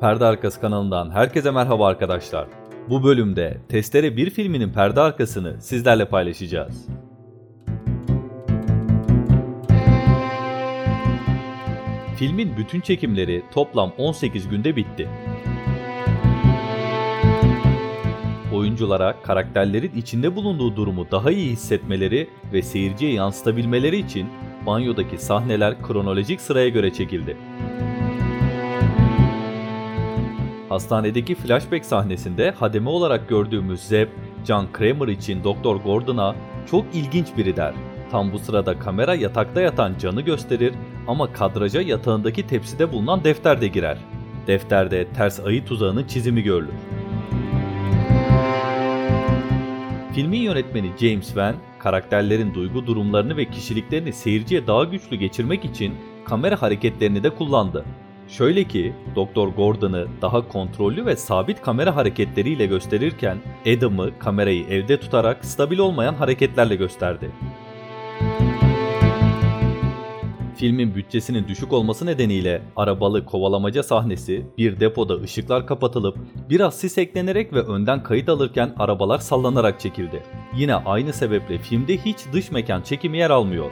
Perde Arkası kanalından herkese merhaba arkadaşlar. Bu bölümde Testere 1 filminin perde arkasını sizlerle paylaşacağız. Filmin bütün çekimleri toplam 18 günde bitti. Oyunculara karakterlerin içinde bulunduğu durumu daha iyi hissetmeleri ve seyirciye yansıtabilmeleri için banyodaki sahneler kronolojik sıraya göre çekildi. Hastanedeki flashback sahnesinde hademe olarak gördüğümüz Zeb, John Kramer için Doktor Gordon'a çok ilginç biri der. Tam bu sırada kamera yatakta yatan Can'ı gösterir ama kadraja yatağındaki tepside bulunan defter de girer. Defterde ters ayı tuzağının çizimi görülür. Filmin yönetmeni James Van, karakterlerin duygu durumlarını ve kişiliklerini seyirciye daha güçlü geçirmek için kamera hareketlerini de kullandı. Şöyle ki, Doktor Gordon'ı daha kontrollü ve sabit kamera hareketleriyle gösterirken Adam'ı kamerayı evde tutarak stabil olmayan hareketlerle gösterdi. Filmin bütçesinin düşük olması nedeniyle arabalı kovalamaca sahnesi bir depoda ışıklar kapatılıp biraz sis eklenerek ve önden kayıt alırken arabalar sallanarak çekildi. Yine aynı sebeple filmde hiç dış mekan çekimi yer almıyor.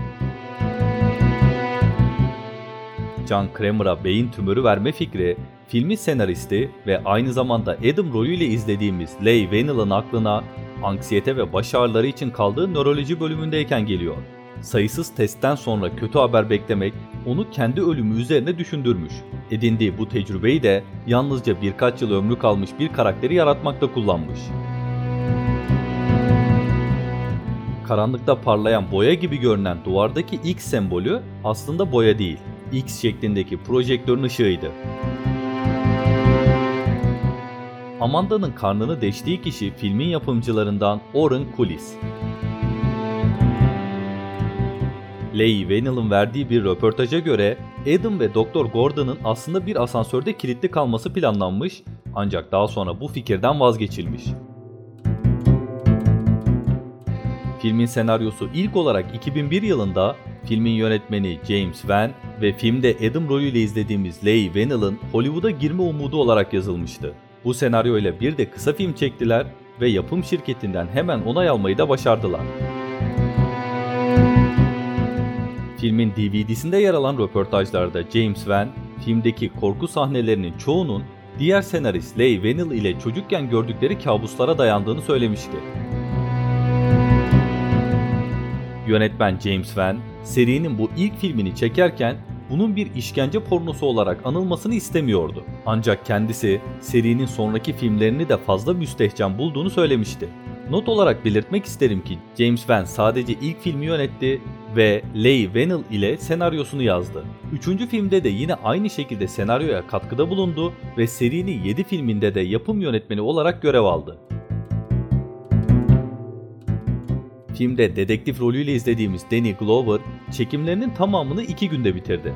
John Kramer'a beyin tümörü verme fikri, filmin senaristi ve aynı zamanda Adam rolüyle izlediğimiz Leigh Whannell'ın aklına anksiyete ve baş ağrıları için kaldığı nöroloji bölümündeyken geliyor. Sayısız testten sonra kötü haber beklemek onu kendi ölümü üzerine düşündürmüş. Edindiği bu tecrübeyi de yalnızca birkaç yıl ömrü kalmış bir karakteri yaratmakta kullanmış. Karanlıkta parlayan boya gibi görünen duvardaki X sembolü aslında boya değil, X şeklindeki projektörün ışığıydı. Amanda'nın karnını deştiği kişi filmin yapımcılarından Oren Kulis. Leigh Whannell'ın verdiği bir röportaja göre Adam ve Doktor Gordon'ın aslında bir asansörde kilitli kalması planlanmış ancak daha sonra bu fikirden vazgeçilmiş. Filmin senaryosu ilk olarak 2001 yılında filmin yönetmeni James Van ve filmde Adam rolüyle izlediğimiz Leigh Whannell'ın Hollywood'a girme umudu olarak yazılmıştı. Bu senaryo ile bir de kısa film çektiler ve yapım şirketinden hemen onay almayı da başardılar. Filmin DVD'sinde yer alan röportajlarda James Van, filmdeki korku sahnelerinin çoğunun diğer senarist Leigh Whannell ile çocukken gördükleri kabuslara dayandığını söylemişti. Yönetmen James Van, serinin bu ilk filmini çekerken bunun bir işkence pornosu olarak anılmasını istemiyordu. Ancak kendisi serinin sonraki filmlerini de fazla müstehcen bulduğunu söylemişti. Not olarak belirtmek isterim ki James Van sadece ilk filmi yönetti ve Leigh Whannell ile senaryosunu yazdı. Üçüncü filmde de yine aynı şekilde senaryoya katkıda bulundu ve serinin 7 filminde de yapım yönetmeni olarak görev aldı. Filmde dedektif rolüyle izlediğimiz Danny Glover çekimlerinin tamamını 2 günde bitirdi.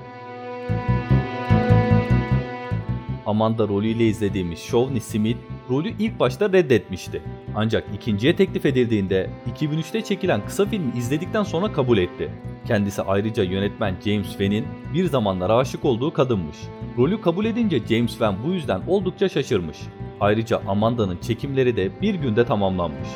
Amanda rolüyle izlediğimiz Shawnee Smith rolü ilk başta reddetmişti. Ancak ikinciye teklif edildiğinde 2003'te çekilen kısa filmi izledikten sonra kabul etti. Kendisi ayrıca yönetmen James Van'in bir zamanlar aşık olduğu kadınmış. Rolü kabul edince James Van bu yüzden oldukça şaşırmış. Ayrıca Amanda'nın çekimleri de bir günde tamamlanmış.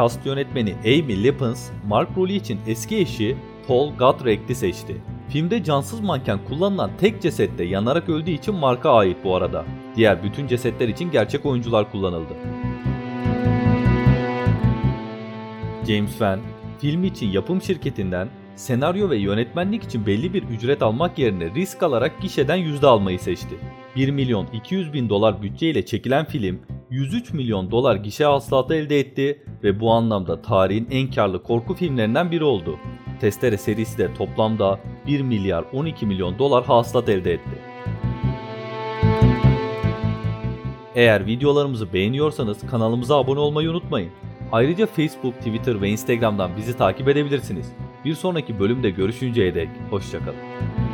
Kast yönetmeni Amy Lippens, Mark rolü için eski eşi Paul Gottrecht'i seçti. Filmde cansız manken kullanılan tek ceset de yanarak öldüğü için Mark'a ait bu arada. Diğer bütün cesetler için gerçek oyuncular kullanıldı. James Van, filmi için yapım şirketinden senaryo ve yönetmenlik için belli bir ücret almak yerine risk alarak gişeden yüzde almayı seçti. 1 milyon 200 bin dolar bütçeyle çekilen film 103 milyon dolar gişe hasılatı elde etti ve bu anlamda tarihin en karlı korku filmlerinden biri oldu. Testere serisi de toplamda 1 milyar 12 milyon dolar hasılat elde etti. Eğer videolarımızı beğeniyorsanız kanalımıza abone olmayı unutmayın. Ayrıca Facebook, Twitter ve Instagram'dan bizi takip edebilirsiniz. Bir sonraki bölümde görüşünceye dek hoşçakalın.